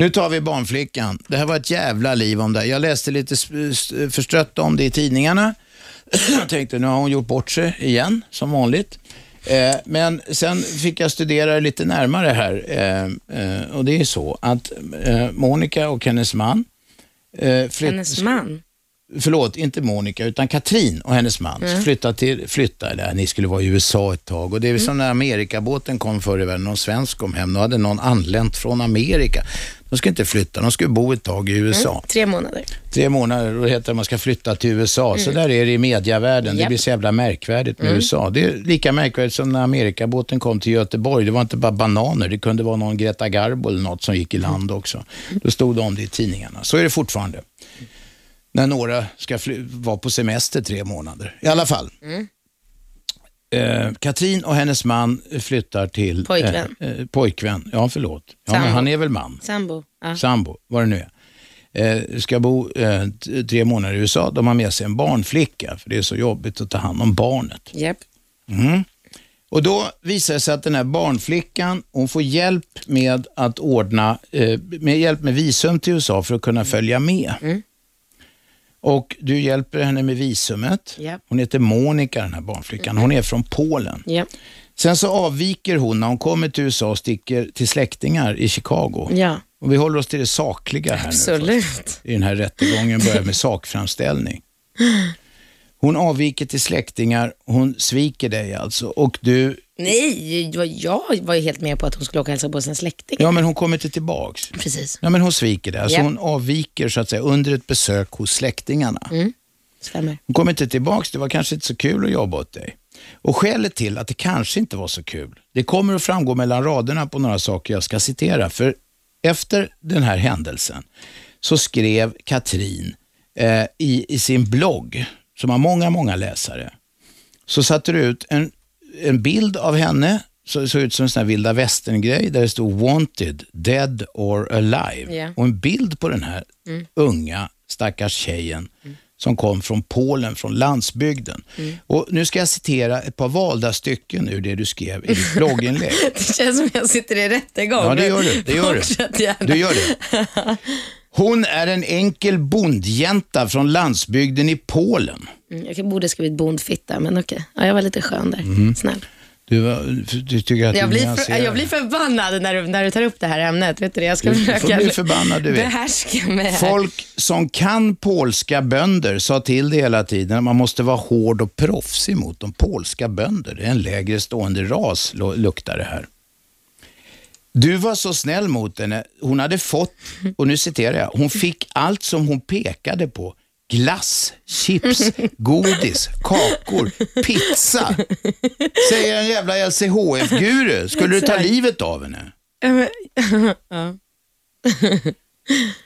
Nu tar vi barnflickan. Det här var ett jävla liv om det. Jag läste lite förstrött om det i tidningarna. Jag tänkte, nu har hon gjort bort sig igen, som vanligt. Eh, men sen fick jag studera lite närmare här. Eh, eh, och det är så att eh, Monica och hennes man eh, Hennes man? Förlåt, inte Monica, utan Katrin och hennes man mm. flyttade till, flyttade, eller ni skulle vara i USA ett tag och det är mm. som när Amerikabåten kom förr i världen, någon svensk kom hem, då hade någon anlänt från Amerika. De ska inte flytta, de ska bo ett tag i USA. Mm. Tre månader. Tre månader, då heter det att man ska flytta till USA. Mm. Så där är det i mediavärlden. Yep. Det blir så jävla märkvärdigt med mm. USA. Det är lika märkvärdigt som när Amerikabåten kom till Göteborg. Det var inte bara bananer, det kunde vara någon Greta Garbo eller något som gick i land också. Då stod det om det i tidningarna. Så är det fortfarande när några ska vara på semester tre månader. I alla fall. Mm. Eh, Katrin och hennes man flyttar till... Pojkvän. Eh, eh, pojkvän, ja förlåt. Ja, men han är väl man? Sambo. Ja. Sambo, vad det nu är. Eh, ska bo eh, tre månader i USA. De har med sig en barnflicka, för det är så jobbigt att ta hand om barnet. Yep. Mm. Och Då visar det sig att den här barnflickan, hon får hjälp med att ordna, eh, med hjälp med visum till USA för att kunna följa med. Mm. Och du hjälper henne med visumet. Yep. Hon heter Monica den här barnflickan. Hon är från Polen. Yep. Sen så avviker hon när hon kommer till USA och sticker till släktingar i Chicago. Ja. Och vi håller oss till det sakliga här Absolut. nu. I den här rättegången börjar med sakframställning. Hon avviker till släktingar, hon sviker dig alltså och du... Nej, jag var ju helt med på att hon skulle åka och hälsa på sina släktingar. Ja, men hon kommer inte tillbaks. Precis. Ja, men hon sviker dig. Alltså yep. hon avviker så att säga under ett besök hos släktingarna. Mm. Stämmer. Hon kommer inte tillbaks, det var kanske inte så kul att jobba åt dig. Och skälet till att det kanske inte var så kul, det kommer att framgå mellan raderna på några saker jag ska citera. För efter den här händelsen så skrev Katrin eh, i, i sin blogg, som har många, många läsare, så satte du ut en, en bild av henne, så såg ut som en sån här vilda västern-grej, där det stod wanted, dead or alive. Yeah. Och en bild på den här mm. unga stackars tjejen mm. som kom från Polen, från landsbygden. Mm. Och Nu ska jag citera ett par valda stycken ur det du skrev i ditt blogginlägg. det känns som jag sitter i rättegång. Ja, det gör du. Det gör du. du gör det. Hon är en enkel bondjänta från landsbygden i Polen. Mm, jag borde skrivit bondfitta, men okej. Ja, jag var lite skön där. Mm. Snäll. Du, du, tycker att jag, blir för, jag blir förbannad när du, när du tar upp det här ämnet. Vet du, jag ska du försöka bli förbannad, du vet. behärska mig. Folk som kan polska bönder sa till det hela tiden. Man måste vara hård och proffsig mot de polska bönder. Det är en lägre stående ras, luktar det här. Du var så snäll mot henne. Hon hade fått, och nu citerar jag, hon fick allt som hon pekade på. Glass, chips, godis, kakor, pizza. Säger en jävla LCHF-guru. Skulle du ta livet av henne?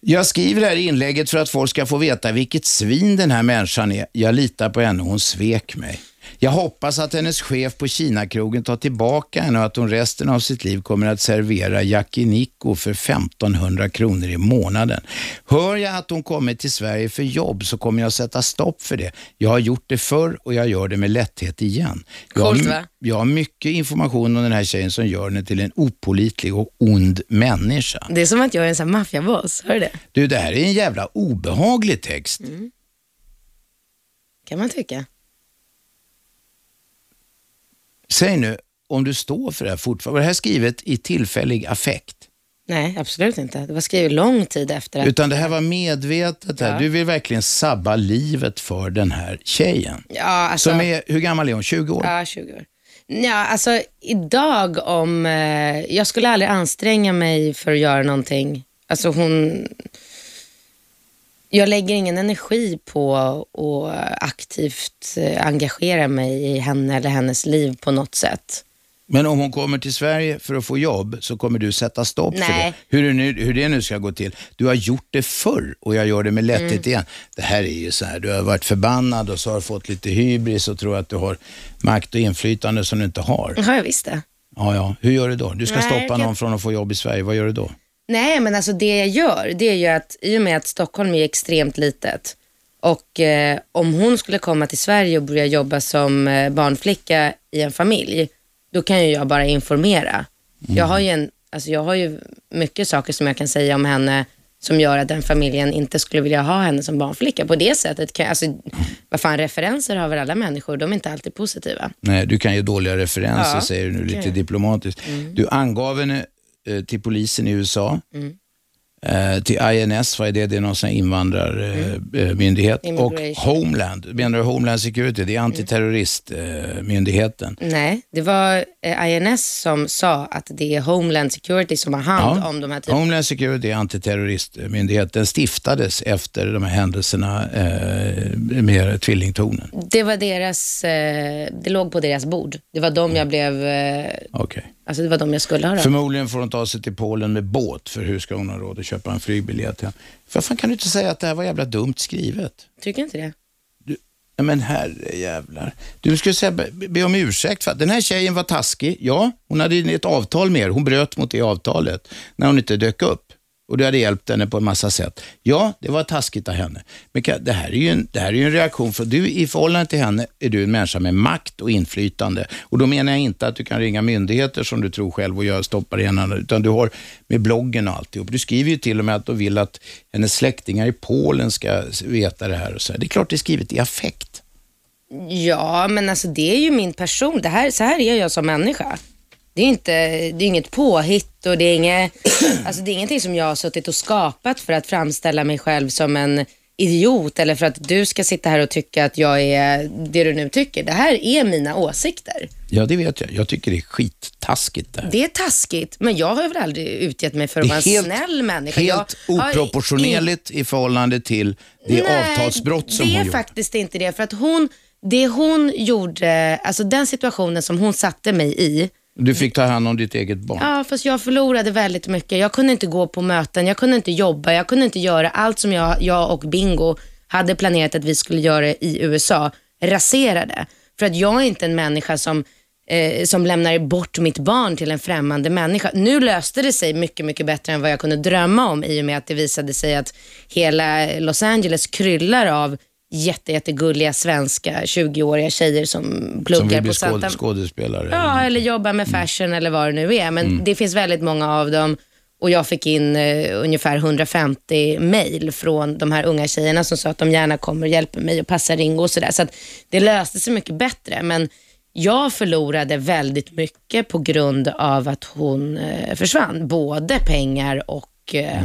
Jag skriver det här inlägget för att folk ska få veta vilket svin den här människan är. Jag litar på henne, hon svek mig. Jag hoppas att hennes chef på Kinakrogen tar tillbaka henne och att hon resten av sitt liv kommer att servera yakiniku för 1500 kronor i månaden. Hör jag att hon kommer till Sverige för jobb så kommer jag sätta stopp för det. Jag har gjort det förr och jag gör det med lätthet igen. Jag Coolt, va? jag har mycket information om den här tjejen som gör henne till en opolitlig och ond människa. Det är som att jag är en sån maffiaboss, hör du det? Du, det här är en jävla obehaglig text. Mm. kan man tycka. Säg nu om du står för det här fortfarande. Var det här skrivet i tillfällig affekt? Nej, absolut inte. Det var skrivet lång tid efter. Att... Utan det här var medvetet. Ja. Du vill verkligen sabba livet för den här tjejen. Ja, alltså... Som är, hur gammal är hon? 20 år? Ja, 20 år. Ja, alltså idag om... Eh, jag skulle aldrig anstränga mig för att göra någonting. Alltså hon jag lägger ingen energi på att aktivt eh, engagera mig i henne eller hennes liv på något sätt. Men om hon kommer till Sverige för att få jobb så kommer du sätta stopp Nej. för det. Hur det, nu, hur det nu ska gå till. Du har gjort det förr och jag gör det med lätthet mm. igen. Det här är ju så här, du har varit förbannad och så har du fått lite hybris och tror att du har makt och inflytande som du inte har. Har jag visst det? Ja, ja. Hur gör du då? Du ska Nej, stoppa någon från att få jobb i Sverige. Vad gör du då? Nej, men alltså det jag gör, det är ju att i och med att Stockholm är extremt litet och eh, om hon skulle komma till Sverige och börja jobba som eh, barnflicka i en familj, då kan ju jag bara informera. Mm. Jag har ju en alltså jag har ju mycket saker som jag kan säga om henne som gör att den familjen inte skulle vilja ha henne som barnflicka. På det sättet, kan, alltså, vad fan, referenser har väl alla människor, de är inte alltid positiva. Nej, du kan ge dåliga referenser, Ja, säger du nu det lite jag. diplomatiskt. Du angav henne till polisen i USA, Mm. eh, till INS, vad är det? Det är någon sån invandrarmyndighet. och Mm. Immigration. Homeland, menar du Homeland Security? Det är antiterroristmyndigheten. Nej, det var eh, INS som sa att det är Homeland Security som har hand om de här typerna. Homeland Security är antiterroristmyndighet. Den stiftades efter de här händelserna eh, med tvillingtornen. Det var deras, eh, det låg på deras bord. Det var de jag blev, eh, Okej. Alltså det var de jag skulle ha. Förmodligen får hon ta sig till Polen med båt, för hur ska hon ha råd att köpa en flygbiljett hem? För fan kan du inte säga att det här var jävla dumt skrivet? Tycker inte det? Ja, men herre jävlar. Du skulle säga, be, be om ursäkt för att den här tjejen var taskig. Ja, hon hade ett avtal med er. Hon bröt mot det avtalet när hon inte dök upp. Och du hade hjälpt henne på en massa sätt. Ja, det var taskigt av henne. Men det här är ju en, det här är ju en reaktion, för du i förhållande till henne är du en människa med makt och inflytande. Och då menar jag inte att du kan ringa myndigheter som du tror själv och göra stoppa det ena, utan du har med bloggen och alltihop. Du skriver ju till och med att du vill att hennes släktingar i Polen ska veta det här. Och så. Det är klart det är skrivet i affekt. Ja, men alltså det är ju min person. Det här, så här är jag som människa. Det är, inte, det är inget påhitt och det är, inget, alltså det är ingenting som jag har suttit och skapat för att framställa mig själv som en idiot eller för att du ska sitta här och tycka att jag är det du nu tycker. Det här är mina åsikter. Ja, det vet jag. Jag tycker det är skittaskigt det här. Det är taskigt, men jag har väl aldrig utgett mig för att Det vara är en snäll människa. helt jag oproportionerligt i förhållande till det avtalsbrott som det hon är gjorde. faktiskt inte det. För att hon, det hon gjorde, alltså den situationen som hon satte mig i, du fick ta hand om ditt eget barn. Ja, fast jag förlorade väldigt mycket. Jag kunde inte gå på möten, jag kunde inte jobba, jag kunde inte göra allt som jag, jag och Bingo hade planerat att vi skulle göra i USA, raserade. För att jag är inte en människa som, eh, som lämnar bort mitt barn till en främmande människa. Nu löste det sig mycket, mycket bättre än vad jag kunde drömma om i och med att det visade sig att hela Los Angeles kryllar av jätte, jättegulliga svenska 20-åriga tjejer som pluggar som på Santa skåd, skådespelare. Ja, eller jobba med fashion eller vad det nu är. Men det finns väldigt många av dem och jag fick in eh, ungefär 150 mejl från de här unga tjejerna som sa att de gärna kommer och hjälper mig och passar Ringo och sådär. Så att det löste sig mycket bättre. Men jag förlorade väldigt mycket på grund av att hon eh, försvann. Både pengar och eh,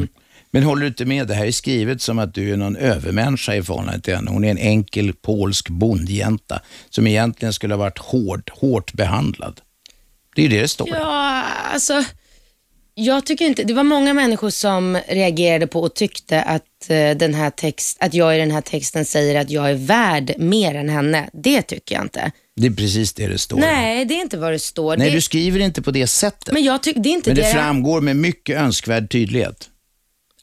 Men håller du inte med? Det här är skrivet som att du är någon övermänniska i förhållande till henne. Hon är en enkel polsk bondjänta som egentligen skulle ha varit hård, hårt behandlad. Det är ju det det står. Ja, alltså. Jag tycker inte, det var många människor som reagerade på och tyckte att, eh, den här text, att jag i den här texten säger att jag är värd mer än henne. Det tycker jag inte. Det är precis det det står. Nej, det är inte vad det står. Nej, det, du skriver inte på det sättet. men jag tycker, det är inte Men det det, framgår med mycket önskvärd tydlighet.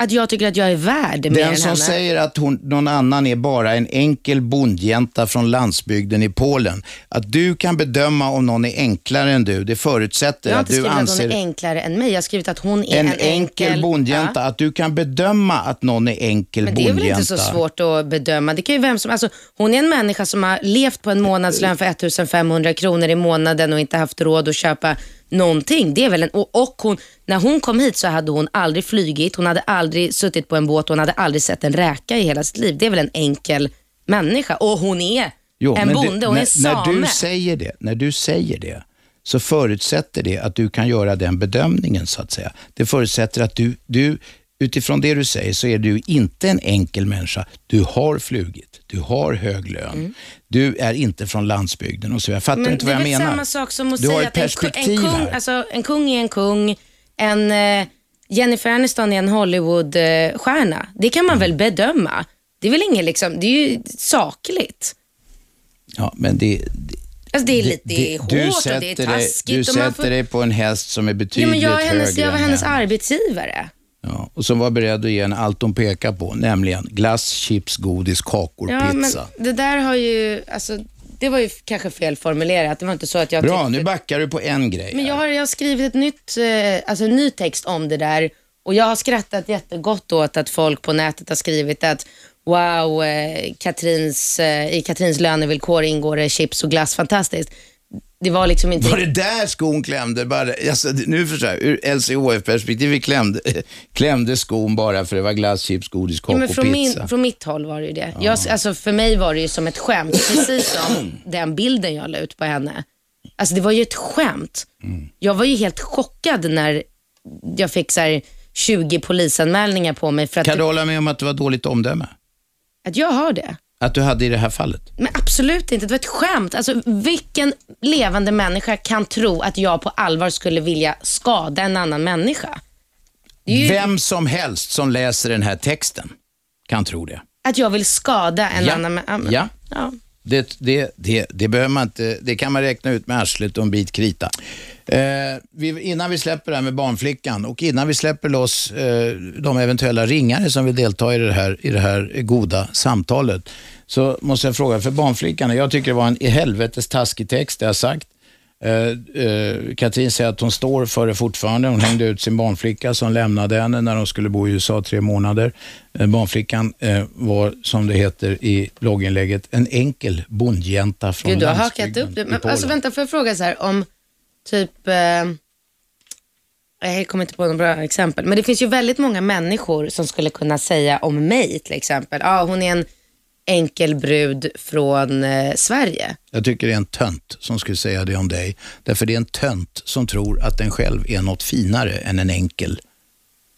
Att jag tycker att jag är värd mer Den än som henne. säger att hon, någon annan är bara en enkel bondjänta från landsbygden i Polen. Att du kan bedöma om någon är enklare än du, det förutsätter jag har att inte du skrivit anser... att hon är enklare än mig. Jag har skrivit att hon är en, en, enkel bondjänta, Ja. att du kan bedöma att någon är enkel Men det är väl bondjänta. inte så svårt att bedöma. Det kan ju vem som, alltså, hon är en människa som har levt på en månadslön för 1500 kronor i månaden och inte haft råd att köpa någonting. Det är väl en, och, och hon, när hon kom hit så hade hon aldrig flygit, hon hade aldrig suttit på en båt, hon hade aldrig sett en räka i hela sitt liv. Det är väl en enkel människa och hon är Jo, en bonde, det, hon är när, same. när, du säger det, när du säger det så förutsätter det att du kan göra den bedömningen så att säga. Det förutsätter att du, du utifrån det du säger så är du inte en enkel människa. Du har flugit, du har hög lön, du är inte från landsbygden och så. Jag fattar Mm. Men inte det vad är jag menar. samma sak som att du säga att en, en, kung, alltså, en kung är en kung, en eh, Jennifer Aniston är en Hollywoodstjärna. det kan man väl bedöma. Det är väl inget liksom, det är ju sakligt. ja, men det, det, Alltså det är lite det- hårt du och det är dig, taskigt. Du sätter får... dig på en häst som är ja, betydligt men jag, är hennes, högre jag var hennes henne. arbetsgivare. Ja, och som var beredd att ge henne allt hon pekar på, nämligen glass, chips, godis, kakor, Ja, men pizza. det där har ju, alltså, det var ju kanske felformulerat. Det var inte så att jag Bra, tyckte- nu backar du på en grej. Men jag har, jag har skrivit ett nytt, eh, alltså en ny text om det där och jag har skrattat jättegott åt att folk på nätet har skrivit att wow, eh, Katrins, eh, i Katrins lönevillkor ingår det chips och glass, fantastiskt. Det var liksom inte... Var det där skon klämde? Bara, alltså, nu förstår jag, ur LCHF-perspektiv klämde, klämde skon bara för det var glass, chips, godis, kock Ja, men och från, pizza. min, från mitt håll var det ju det. Jag, alltså, för mig var det ju som ett skämt, precis som den bilden jag la ut på henne. Alltså det var ju ett skämt. Mm. Jag var ju helt chockad när jag fick så här 20 polisanmälningar på mig för att, Kan du hålla med om att det var dåligt omdöme? att jag har det. Att du hade i det här fallet? Men absolut inte, det var ett skämt. Alltså, vilken levande människa kan tro att jag på allvar skulle vilja skada en annan människa? Ju Vem som helst som läser den här texten kan tro det. att jag vill skada en Ja. annan människa. Ja. ja. Det, det, det, det, behöver man inte, det kan man räkna ut med arslet och en bit krita. Eh, vi, innan vi släpper det här med barnflickan och innan vi släpper loss eh, de eventuella ringare som vill delta i det, här, i det här goda samtalet så måste jag fråga, för barnflickan, jag tycker det var en i helvetes taskig text, det har sagt. Eh, eh, Katrin säger att hon står för det fortfarande. Hon hängde ut sin barnflicka som lämnade henne när de skulle bo i USA tre månader. Eh, barnflickan var, som det heter i blogginlägget, en enkel bondjänta från Gud, du har hakat upp det. Men, alltså, vänta, får jag fråga så här om typ... Eh, jag kommer inte på några bra exempel, men det finns ju väldigt många människor som skulle kunna säga om mig till exempel, ja ah, hon är en enkel brud från eh, Sverige. Jag tycker det är en tönt som skulle säga det om dig. Därför det är en tönt som tror att den själv är något finare än en enkel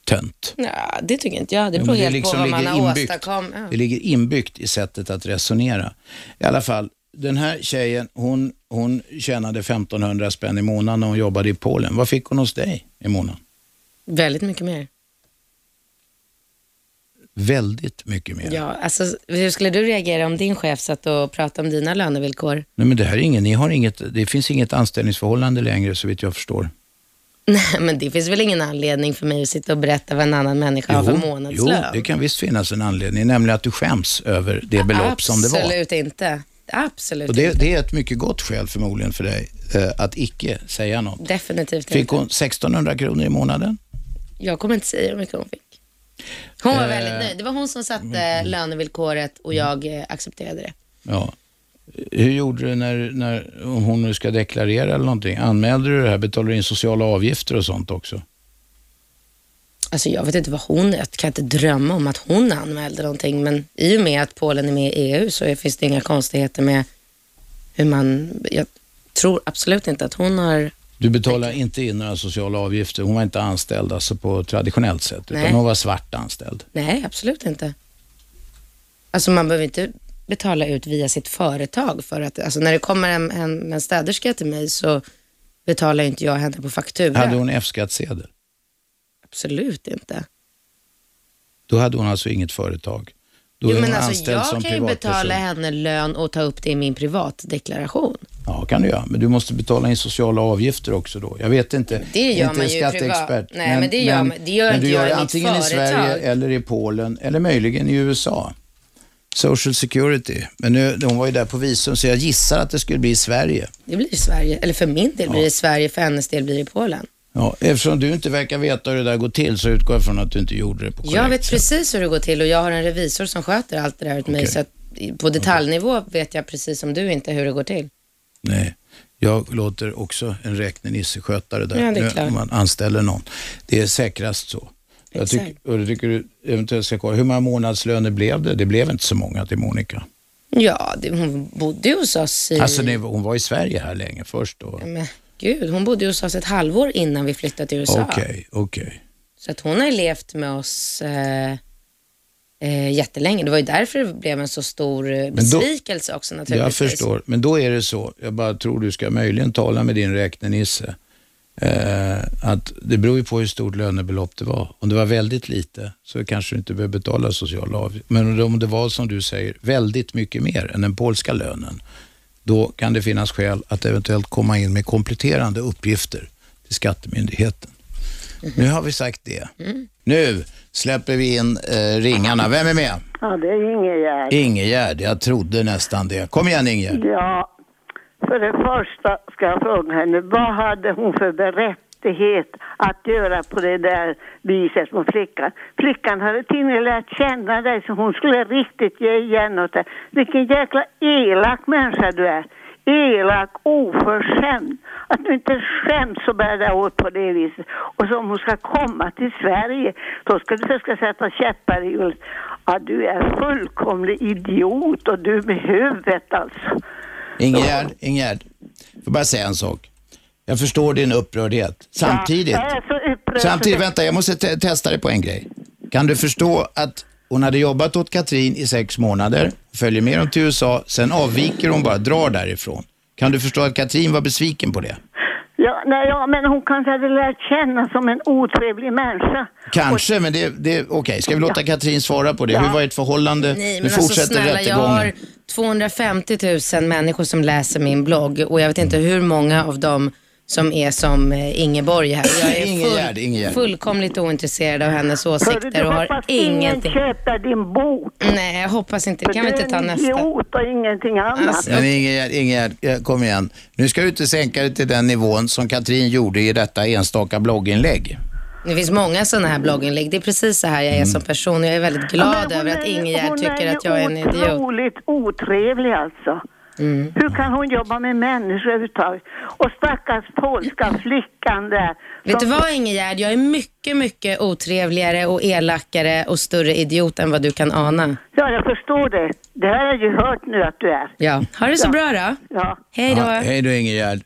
tönt. Ja, det tycker inte jag. Det beror helt på vad man har inbyggt. åstadkommit. Ja. Det ligger inbyggt i sättet att resonera. I alla fall, den här tjejen, hon, hon tjänade 1500 spänn i månaden när hon jobbade i Polen. Vad fick hon hos dig i månaden? Väldigt mycket mer. Väldigt mycket mer. Ja, alltså, hur skulle du reagera om din chef satt och pratade om dina lönevillkor? Nej, men det här är ingen, ni har inget, det finns inget anställningsförhållande längre så vitt jag förstår. Nej, men det finns väl ingen anledning för mig att sitta och berätta vad en annan människa har för jo, månadslön? det kan visst finnas en anledning, nämligen att du skäms över det belopp som det var. Absolut inte. Absolut Och det, det är ett mycket gott skäl förmodligen för dig eh, att icke säga något. Definitivt Fick inte. hon 1600 kronor i månaden? Jag kommer inte säga hur mycket hon fick. Hon var Eh, väldigt nöjd. Det var hon som satte mm. lönevillkoret och jag eh, accepterade det. Ja. Hur gjorde du när, när om hon nu ska deklarera eller någonting? Anmälde du det här? Betalade du in sociala avgifter och sånt också? Alltså jag vet inte vad hon, jag kan inte drömma om att hon anmälde någonting, men i och med att Polen är med i EU så finns det inga konstigheter med hur man, jag tror absolut inte att hon har, Du betalade inte in några sociala avgifter. Hon var inte anställd alltså på traditionellt sätt, utan Nej. hon var svart anställd. nej absolut inte. Alltså man behöver inte betala ut via sitt företag för att, alltså när det kommer en, en, en städerska till mig så betalar inte jag henne på faktura. Hade hon F-skattsedel? Absolut inte. Då hade hon alltså inget företag. Då Jo, men alltså, jag som kan ju betala henne lön och ta upp det i min privatdeklaration. Ja, kan du göra. Men du måste betala in sociala avgifter också då. Jag vet inte. Det gör inte man ju skatteexpert. privat. Nej, men det gör man- det gör men inte du gör det antingen i Sverige eller i Polen eller möjligen i USA. Social security. Men nu, hon var ju där på visum så jag gissar att det skulle bli i Sverige. Det blir i Sverige, eller för min del blir det i Sverige, för hennes del blir det i Polen. Ja, eftersom du inte verkar veta hur det där går till så utgår jag från att du inte gjorde det på korrekt Jag vet sätt. precis hur det går till och jag har en revisor som sköter allt det där åt mig. Okej. Så att på detaljnivå vet jag precis som du inte hur det går till. Nej, jag låter också en räknenisse sköta det där. Ja, det är klart. Om man anställer någon. Det är säkrast så. Jag tycker, och jag tycker du eventuellt ska kolla, hur många månadslöner blev det? Det blev inte så många till Monica. Ja, det, hon bodde hos oss i... Alltså det, hon var i Sverige här länge först och... Men gud, hon bodde hos oss ett halvår innan vi flyttade till USA. Okej, okej. Så att hon har levt med oss eh, eh, jättelänge. Det var ju därför det blev en så stor eh, besvikelse också naturligtvis. Jag förstår, men då är det så, jag bara tror du ska möjligen tala med din räknenisse, eh, att det beror ju på hur stort lönebelopp det var. Om det var väldigt lite så kanske du inte behöver betala sociala avgifter. Men om det var som du säger, väldigt mycket mer än den polska lönen, då kan det finnas skäl att eventuellt komma in med kompletterande uppgifter till Skattemyndigheten. Nu har vi sagt det. Nu släpper vi in eh, ringarna. Vem är med? Ja, det är Ingegärd. Ingegärd, jag trodde nästan det. Kom igen Ingegärd. Ja, för det första ska jag fråga henne, vad hade hon för rättighet att göra på det där viset mot flickan? Flickan hade till och med lärt känna dig så hon skulle riktigt ge igen åt dig. Vilken jäkla elak människa du är. elak, oförskämd. Att du inte skäms och bär dig åt på det viset. Och så om hon ska komma till Sverige, då ska du försöka sätta käppar i hjulet. Ja, du är fullkomlig idiot och du med huvudet alltså. Ingegärd, Ingegärd, får bara säga en sak. Jag förstår din upprördhet. Samtidigt, Ja, jag är så upprörd. samtidigt vänta, jag måste te testa dig på en grej. Kan du förstå att hon hade jobbat åt Katrin i sex månader, följer med dem till USA, sen avviker hon bara, drar därifrån. Kan du förstå att Katrin var besviken på det? Ja, nej, ja, men hon kanske hade lärt känna som en otrevlig människa. Kanske, men det, det okej. Ska vi låta Katrin svara på det? Hur var ert förhållande? Nej, nu men alltså fortsätter snälla, jag rättegången. har 250 000 människor som läser min blogg och jag vet inte hur många av dem som är som eh, Ingeborg här. Jag är Ingegärd, Ingegärd. fullkomligt ointresserad av hennes åsikter och har hoppas ingen ingenting. köper din bok. Nej, jag hoppas inte. Kan vi inte ta du är en nästa. idiot och ingenting annat. Alltså, Men Ingegärd, Ingegärd, kom igen. Nu ska du inte sänka dig till den nivån som Katrin gjorde i detta enstaka blogginlägg. Det finns många sådana här blogginlägg. Det är precis så här jag är som person. Jag är väldigt glad Ja, hon över att är Ingegärd hon tycker att jag är en idiot. otroligt otrevlig alltså. Mm. Hur kan hon jobba med människor överhuvudtaget? Och stackars polska flickan där. Vet du vad Ingegärd? Jag är mycket, mycket otrevligare och elakare och större idiot än vad du kan ana. Ja, jag förstår det. Det har jag ju hört nu att du är. Ja. Ha det så Ja. bra då. Ja. Hej då. Ja, hej då Ingegärd.